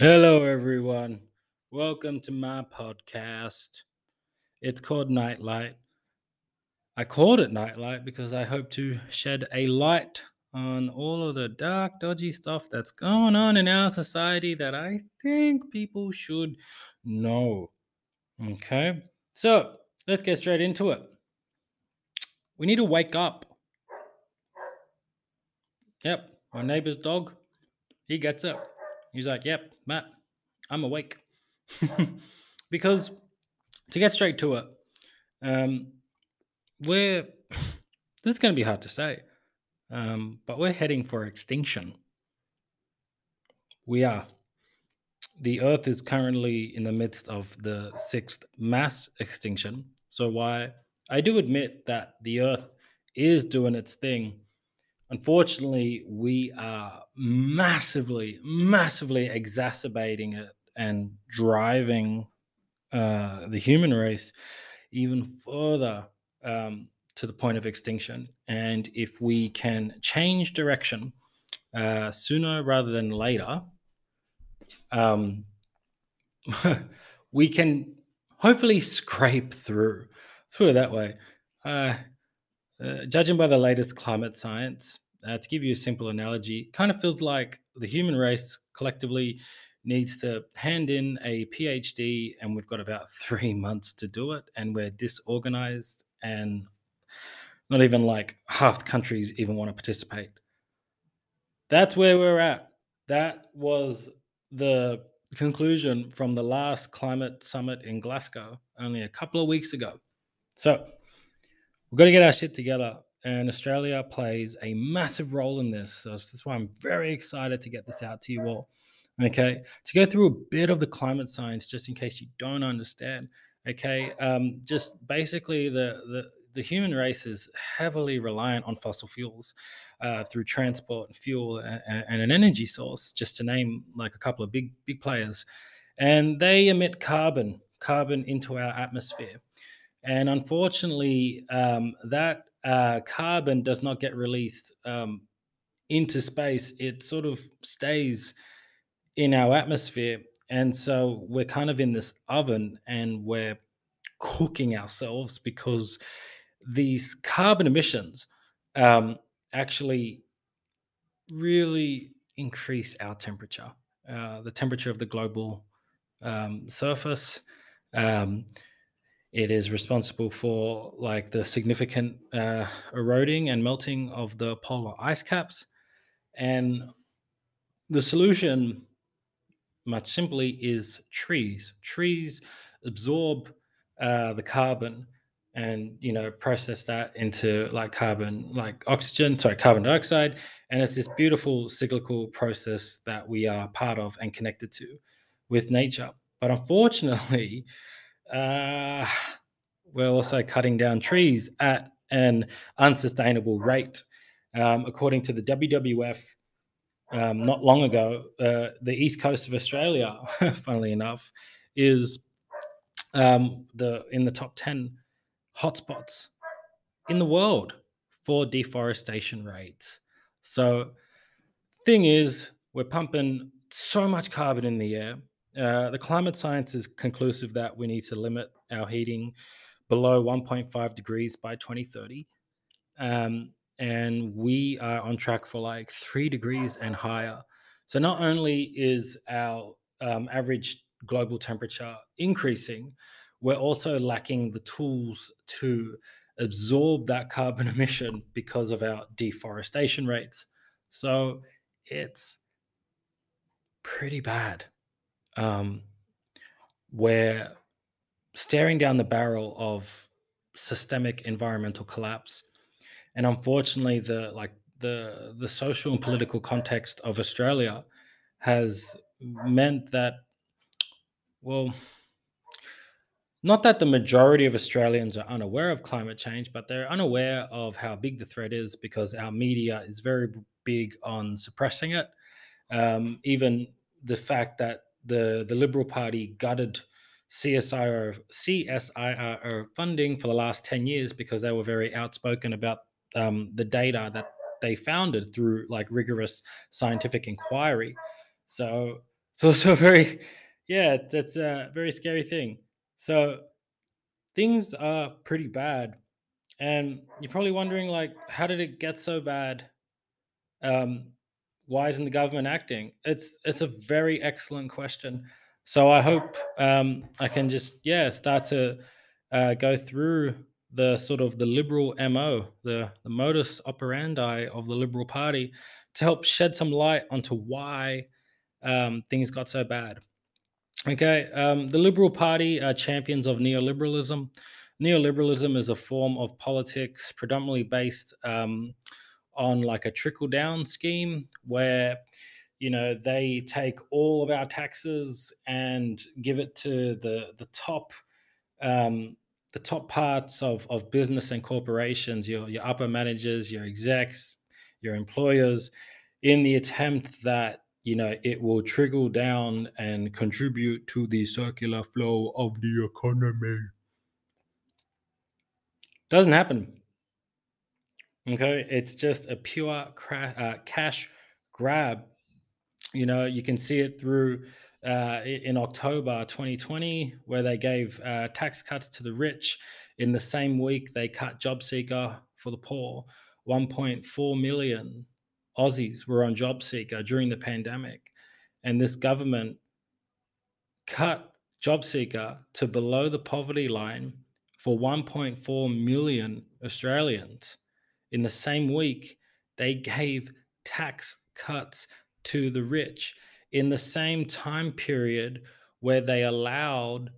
Hello, everyone. Welcome to my podcast. It's called Nightlight. I called it Nightlight because I hope to shed a light on all of the dark, dodgy stuff that's going on in our society that I think people should know. Okay, so let's get straight into it. We need to wake up. Yep, my neighbor's dog, he gets up. He's like, Yep, Matt, I'm awake. because to get straight to it, um, we're this is going to be hard to say, um, but we're heading for extinction. We are. The Earth is currently in the midst of the sixth mass extinction. So, why I do admit that the Earth is doing its thing. Unfortunately, we are massively, massively exacerbating it and driving uh, the human race even further um, to the point of extinction. And if we can change direction uh, sooner rather than later, um, we can hopefully scrape through. Let's put it that way. Uh, uh, judging by the latest climate science, uh, to give you a simple analogy, kind of feels like the human race collectively needs to hand in a PhD, and we've got about three months to do it, and we're disorganized, and not even like half the countries even want to participate. That's where we're at. That was the conclusion from the last climate summit in Glasgow only a couple of weeks ago. So we've got to get our shit together. And Australia plays a massive role in this. So that's why I'm very excited to get this out to you all. Okay, to go through a bit of the climate science, just in case you don't understand. Okay, um, just basically the the the human race is heavily reliant on fossil fuels uh, through transport and fuel and, and, an energy source, just to name like a couple of big big players, and they emit carbon carbon into our atmosphere, and unfortunately, um, that uh, carbon does not get released um, into space. It sort of stays in our atmosphere. And so we're kind of in this oven and we're cooking ourselves because these carbon emissions um, actually really increase our temperature, uh, the temperature of the global um, surface. Um, it is responsible for like the significant uh, eroding and melting of the polar ice caps. And the solution much simply is trees. Trees absorb uh, the carbon and you know process that into like carbon like oxygen sorry carbon dioxide and it's this beautiful cyclical process that we are part of and connected to with nature but unfortunately uh, we're also cutting down trees at an unsustainable rate um, according to the wwf um, not long ago, uh, the east coast of Australia, funnily enough, is um, the in the top ten hotspots in the world for deforestation rates. So, thing is, we're pumping so much carbon in the air. Uh, the climate science is conclusive that we need to limit our heating below 1.5 degrees by 2030. Um, and we are on track for like three degrees and higher. So not only is our um, average global temperature increasing, we're also lacking the tools to absorb that carbon emission because of our deforestation rates. So it's pretty bad. Um, we're staring down the barrel of systemic environmental collapse and unfortunately the like the the social and political context of australia has meant that well not that the majority of australians are unaware of climate change but they're unaware of how big the threat is because our media is very big on suppressing it. Um, even the fact that the the liberal party gutted CSIRO, funding for the last 10 years because they were very outspoken about um, the data that they founded through like rigorous scientific inquiry. So it's also very, yeah, that's a very scary thing. So things are pretty bad. And you're probably wondering, like, how did it get so bad? Um, why isn't the government acting? It's it's a very excellent question. So I hope um, I can just yeah start to uh, go through the sort of the liberal mo, the the modus operandi of the Liberal Party, to help shed some light onto why um, things got so bad. Okay, um, the Liberal Party are champions of neoliberalism. Neoliberalism is a form of politics predominantly based um, on like a trickle down scheme where you know they take all of our taxes and give it to the the top um, the top parts of, of business and corporations, your your upper managers, your execs, your employers, in the attempt that you know it will trickle down and contribute to the circular flow of the economy. Doesn't happen. Okay, it's just a pure cra- uh, cash grab. You know, you can see it through uh, in October 2020, where they gave uh, tax cuts to the rich. In the same week, they cut JobSeeker for the poor. 1.4 million Aussies were on JobSeeker during the pandemic, and this government cut JobSeeker to below the poverty line for 1.4 million Australians. In the same week, they gave tax cuts to the rich. In the same time period where they allowed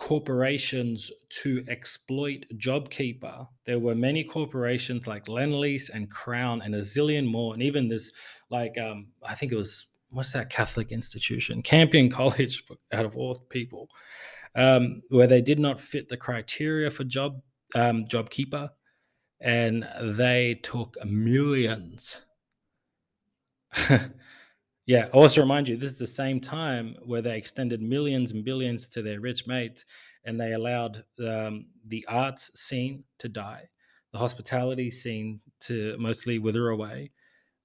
corporations to exploit JobKeeper. There were many corporations like Lendlease and Crown and a zillion more, and even this, like, um, I think it was what's that Catholic institution, Campion College, out of all people, um, where they did not fit the criteria for job um, JobKeeper, and they took millions. yeah. Also, remind you, this is the same time where they extended millions and billions to their rich mates, and they allowed um, the arts scene to die, the hospitality scene to mostly wither away,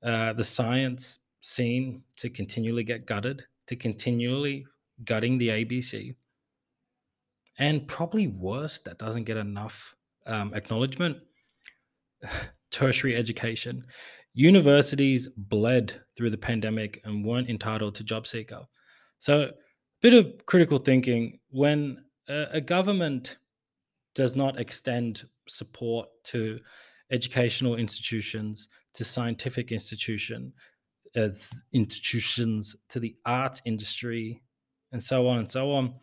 uh, the science scene to continually get gutted, to continually gutting the ABC, and probably worse, that doesn't get enough um, acknowledgement tertiary education. Universities bled through the pandemic and weren't entitled to job seeker. So, a bit of critical thinking when a, a government does not extend support to educational institutions, to scientific institution, as institutions, to the arts industry, and so on and so on.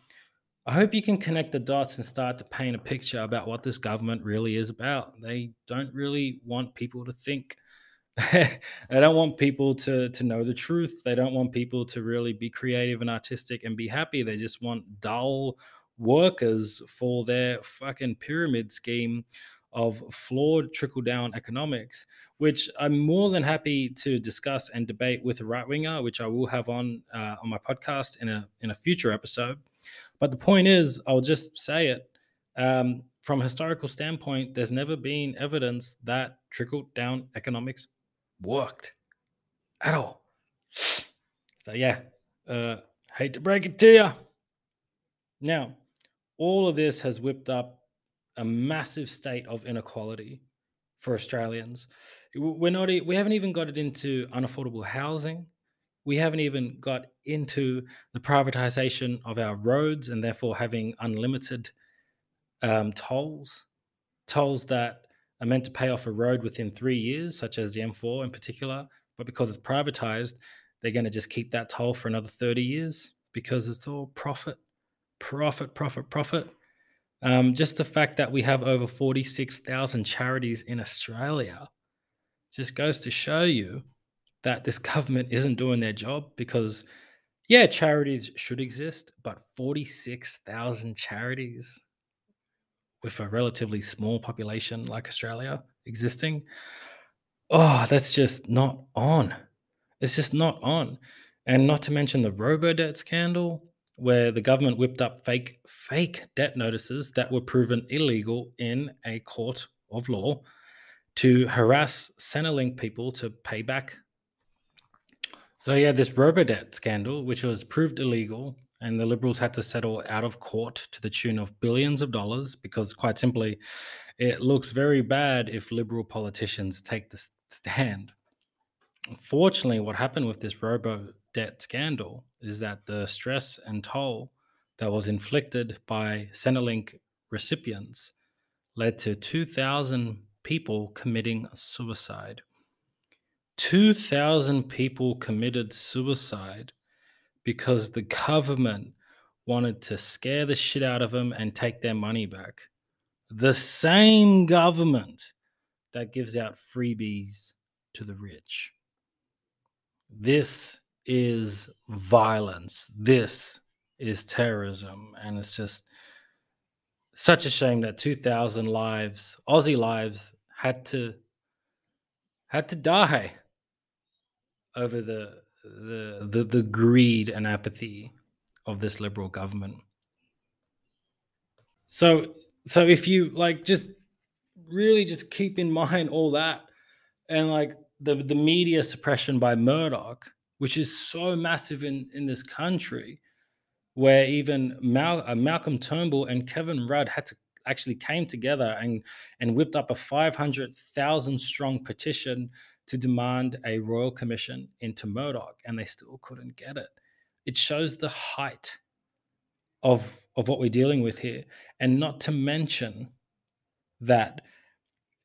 I hope you can connect the dots and start to paint a picture about what this government really is about. They don't really want people to think. they don't want people to to know the truth. They don't want people to really be creative and artistic and be happy. They just want dull workers for their fucking pyramid scheme of flawed trickle down economics, which I'm more than happy to discuss and debate with a right winger, which I will have on uh, on my podcast in a in a future episode. But the point is, I'll just say it. Um, from a historical standpoint, there's never been evidence that trickle down economics worked at all. So, yeah, uh, hate to break it to you. Now, all of this has whipped up a massive state of inequality for Australians. We're not, we haven't even got it into unaffordable housing we haven't even got into the privatization of our roads and therefore having unlimited um, tolls, tolls that are meant to pay off a road within three years, such as the M4 in particular. But because it's privatized, they're going to just keep that toll for another 30 years because it's all profit, profit, profit, profit. Um, just the fact that we have over 46,000 charities in Australia just goes to show you that this government isn't doing their job because, yeah, charities should exist, but 46,000 charities with a relatively small population like Australia existing, oh, that's just not on. It's just not on. And not to mention the robo debt scandal, where the government whipped up fake fake debt notices that were proven illegal in a court of law to harass Centrelink people to pay back So yeah, this robodebt scandal, which was proved illegal, and the Liberals had to settle out of court to the tune of billions of dollars because, quite simply, it looks very bad if Liberal politicians take the stand. Unfortunately, what happened with this robo debt scandal is that the stress and toll that was inflicted by Centrelink recipients led to 2,000 people committing suicide. 2,000 people committed suicide because the government wanted to scare the shit out of them and take their money back. The same government that gives out freebies to the rich. This is violence. This is terrorism. And it's just such a shame that 2000 lives, Aussie lives, had to had to die over the the the, the greed and apathy of this liberal government. So so if you like just really just keep in mind all that and like the the media suppression by Murdoch, which is so massive in in this country, where even Mal- uh, Malcolm Turnbull and Kevin Rudd had to actually came together and and whipped up a 500,000 strong petition to demand a royal commission into Murdoch and they still couldn't get it. It shows the height of of what we're dealing with here and not to mention that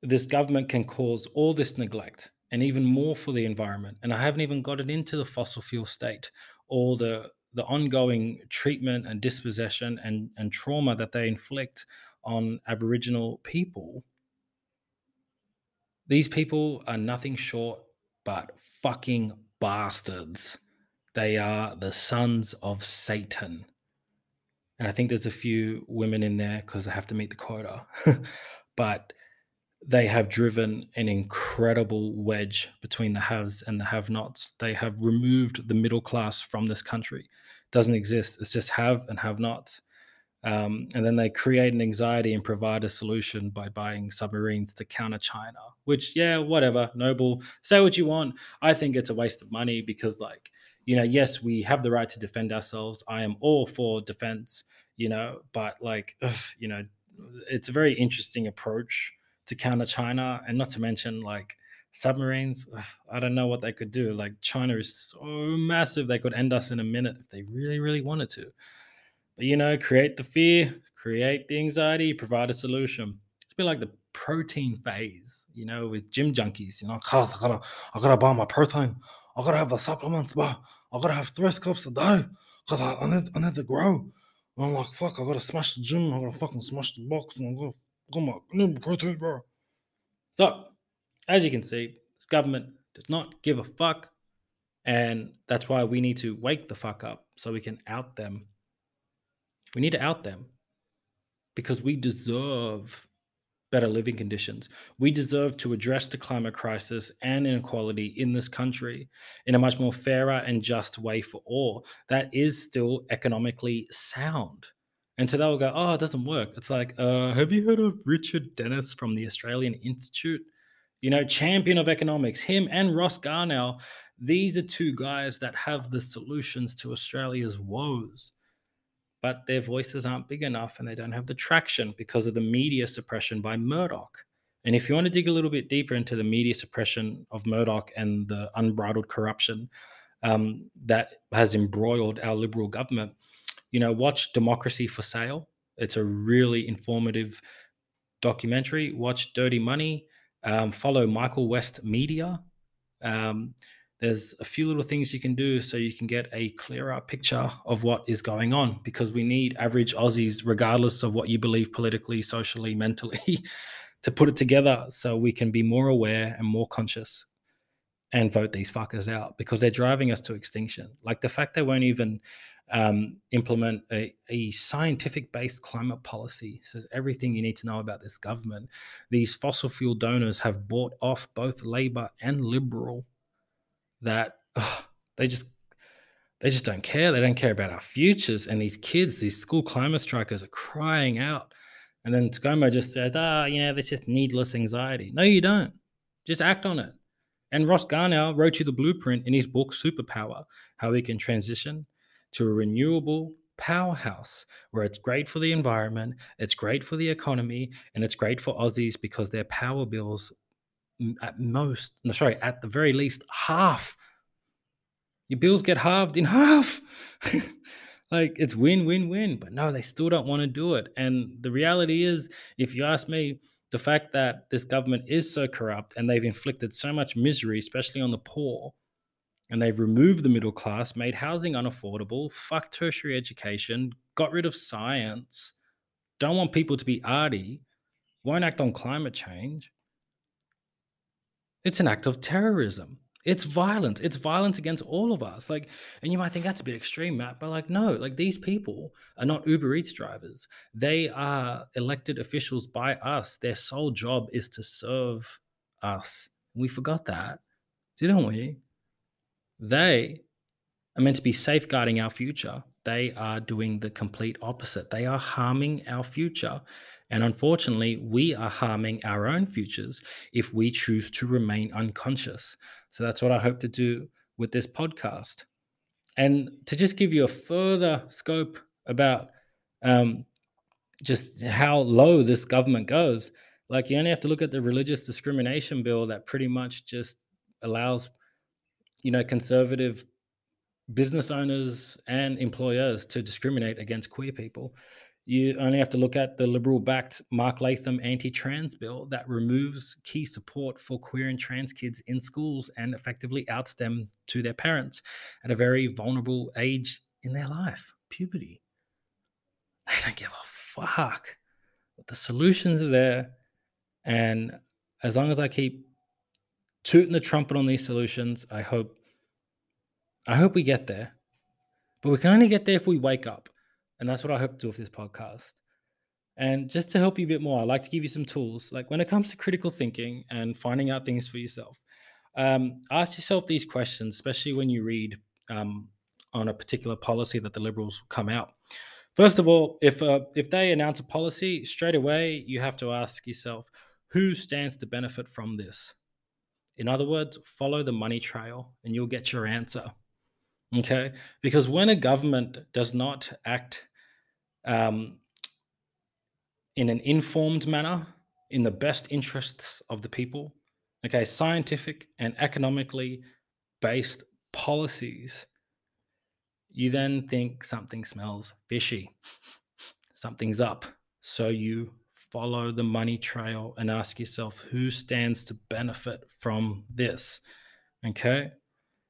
this government can cause all this neglect and even more for the environment. And I haven't even gotten into the fossil fuel state or the the ongoing treatment and dispossession and, and trauma that they inflict on Aboriginal people. These people are nothing short but fucking bastards. They are the sons of Satan. And I think there's a few women in there because I have to meet the quota. but they have driven an incredible wedge between the haves and the have nots. They have removed the middle class from this country. It doesn't exist. It's just have and have nots. Um, and then they create an anxiety and provide a solution by buying submarines to counter China, which, yeah, whatever, noble. Say what you want. I think it's a waste of money because, like, you know, yes, we have the right to defend ourselves. I am all for defense, you know, but like, ugh, you know, it's a very interesting approach to counter China, and not to mention like submarines. I don't know what they could do. Like China is so massive, they could end us in a minute if they really, really wanted to. But you know, create the fear, create the anxiety, provide a solution. It's a bit like the protein phase, you know, with gym junkies. You know, I gotta, I gotta buy my protein. I gotta have the supplements, but I gotta have three scoops a day because I, I, need, I need to grow. And I'm like, fuck, I gotta smash the gym. I gotta fucking smash the box, and I gotta Come on, need protein, bro. So, as you can see, this government does not give a fuck. And that's why we need to wake the fuck up so we can out them. We need to out them because we deserve better living conditions. We deserve to address the climate crisis and inequality in this country in a much more fairer and just way for all that is still economically sound. And so they'll go, oh, it doesn't work. It's like, uh, have you heard of Richard Denniss from the Australian Institute? You know, champion of economics, him and Ross Garnaut. These are two guys that have the solutions to Australia's woes. But their voices aren't big enough and they don't have the traction because of the media suppression by Murdoch. And if you want to dig a little bit deeper into the media suppression of Murdoch and the unbridled corruption um, that has embroiled our Liberal government, you know, watch Democracy for Sale. It's a really informative documentary. Watch Dirty Money. Um, follow Michael West Media. Um, there's a few little things you can do so you can get a clearer picture of what is going on because we need average Aussies, regardless of what you believe politically, socially, mentally, to put it together so we can be more aware and more conscious and vote these fuckers out because they're driving us to extinction. Like the fact they won't even um, implement a, a scientific based climate policy says everything you need to know about this government. These fossil fuel donors have bought off both Labor and Liberal that ugh, they just they just don't care. They don't care about our futures. And these kids, these school climate strikers, are crying out. And then ScoMo just said, ah, you know, that's just needless anxiety. No, you don't. Just act on it. And Ross Garnaut wrote you the blueprint in his book Superpower, how we can transition to a renewable powerhouse where it's great for the environment, it's great for the economy, and it's great for Aussies because their power bills at most, no, sorry, at the very least, half. Your bills get halved in half. like it's win, win, win. But no, they still don't want to do it. And the reality is, if you ask me, the fact that this government is so corrupt and they've inflicted so much misery, especially on the poor, and they've removed the middle class, made housing unaffordable, fucked tertiary education, got rid of science, don't want people to be arty, won't act on climate change. It's an act of terrorism. It's violence. It's violence against all of us. Like, and you might think that's a bit extreme, Matt, but like, no, like these people are not Uber Eats drivers. They are elected officials by us. Their sole job is to serve us. We forgot that, didn't we? They are meant to be safeguarding our future. They are doing the complete opposite. They are harming our future. And unfortunately, we are harming our own futures if we choose to remain unconscious. So that's what I hope to do with this podcast. And to just give you a further scope about um, just how low this government goes, like you only have to look at the religious discrimination bill that pretty much just allows, you know, conservative business owners and employers to discriminate against queer people. You only have to look at the liberal backed Mark Latham anti trans bill that removes key support for queer and trans kids in schools and effectively outs them to their parents at a very vulnerable age in their life puberty. They don't give a fuck. The solutions are there. And as long as I keep tooting the trumpet on these solutions, I hope I hope we get there. But we can only get there if we wake up. And that's what I hope to do with this podcast. And just to help you a bit more, I like to give you some tools. Like when it comes to critical thinking and finding out things for yourself, um, ask yourself these questions, especially when you read um, on a particular policy that the Liberals come out. First of all, if uh, if they announce a policy, straight away you have to ask yourself, who stands to benefit from this? In other words, follow the money trail, and you'll get your answer. Okay, because when a government does not act um, in an informed manner, in the best interests of the people. Okay, scientific and economically based policies. You then think something smells fishy, something's up. So you follow the money trail and ask yourself who stands to benefit from this. Okay.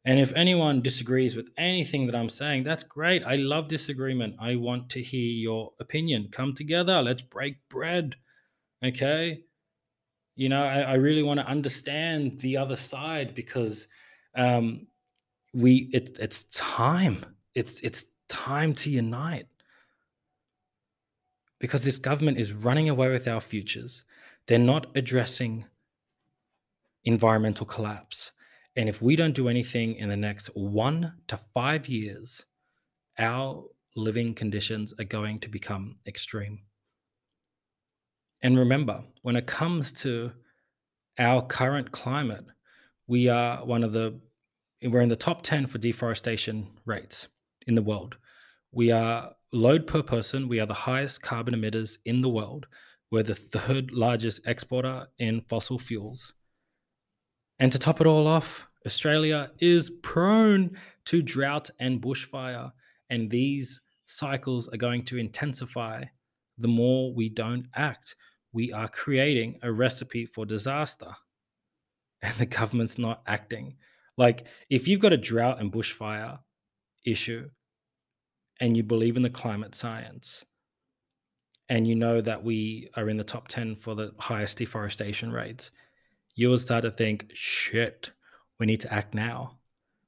And if anyone disagrees with anything that I'm saying, that's great. I love disagreement. I want to hear your opinion. Come together. Let's break bread. Okay. You know, I, I really want to understand the other side because um, we it, it's time. It's it's time to unite. Because this government is running away with our futures. They're not addressing environmental collapse and if we don't do anything in the next one to five years, our living conditions are going to become extreme. And remember, when it comes to our current climate, we are one of the, we're in the top 10 for deforestation rates in the world. We are load per person, we are the highest carbon emitters in the world. We're the third largest exporter in fossil fuels. And to top it all off, Australia is prone to drought and bushfire, and these cycles are going to intensify the more we don't act. We are creating a recipe for disaster, and the government's not acting. Like, if you've got a drought and bushfire issue, and you believe in the climate science, and you know that we are in the top 10 for the highest deforestation rates, you will start to think, shit, we need to act now.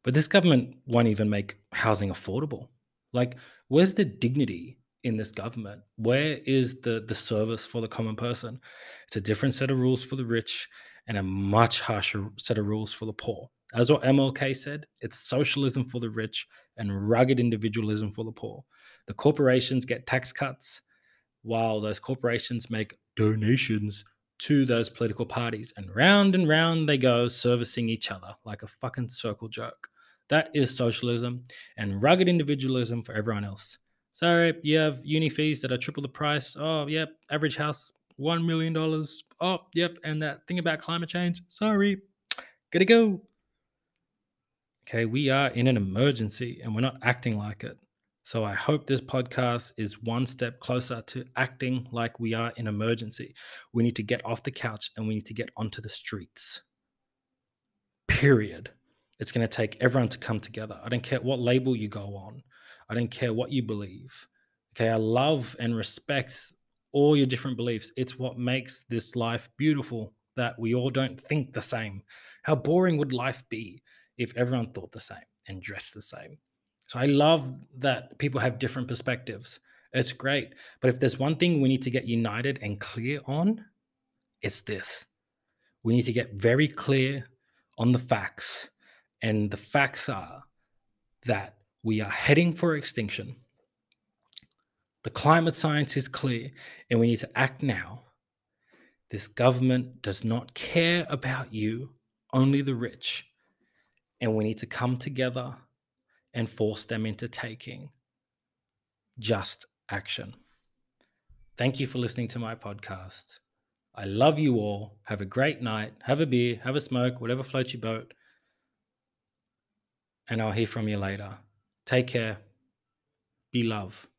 But this government won't even make housing affordable. Like, where's the dignity in this government? Where is the the service for the common person? It's a different set of rules for the rich and a much harsher set of rules for the poor. As what MLK said, it's socialism for the rich and rugged individualism for the poor. The corporations get tax cuts while those corporations make donations to those political parties. And round and round they go, servicing each other like a fucking circle jerk. That is socialism and rugged individualism for everyone else. Sorry, you have uni fees that are triple the price. Oh, yep, average house, $1 million. Oh, yep, and that thing about climate change. Sorry, gotta go. Okay, we are in an emergency and we're not acting like it. So I hope this podcast is one step closer to acting like we are in emergency. We need to get off the couch and we need to get onto the streets. Period. It's going to take everyone to come together. I don't care what label you go on. I don't care what you believe. Okay, I love and respect all your different beliefs. It's what makes this life beautiful that we all don't think the same. How boring would life be if everyone thought the same and dressed the same? So I love that people have different perspectives. It's great. But if there's one thing we need to get united and clear on, it's this. We need to get very clear on the facts and the facts are that we are heading for extinction. The climate science is clear, and we need to act now. This government does not care about you, only the rich. And we need to come together and force them into taking just action. Thank you for listening to my podcast. I love you all. Have a great night. Have a beer, have a smoke, whatever floats your boat and I'll hear from you later. Take care. Be love.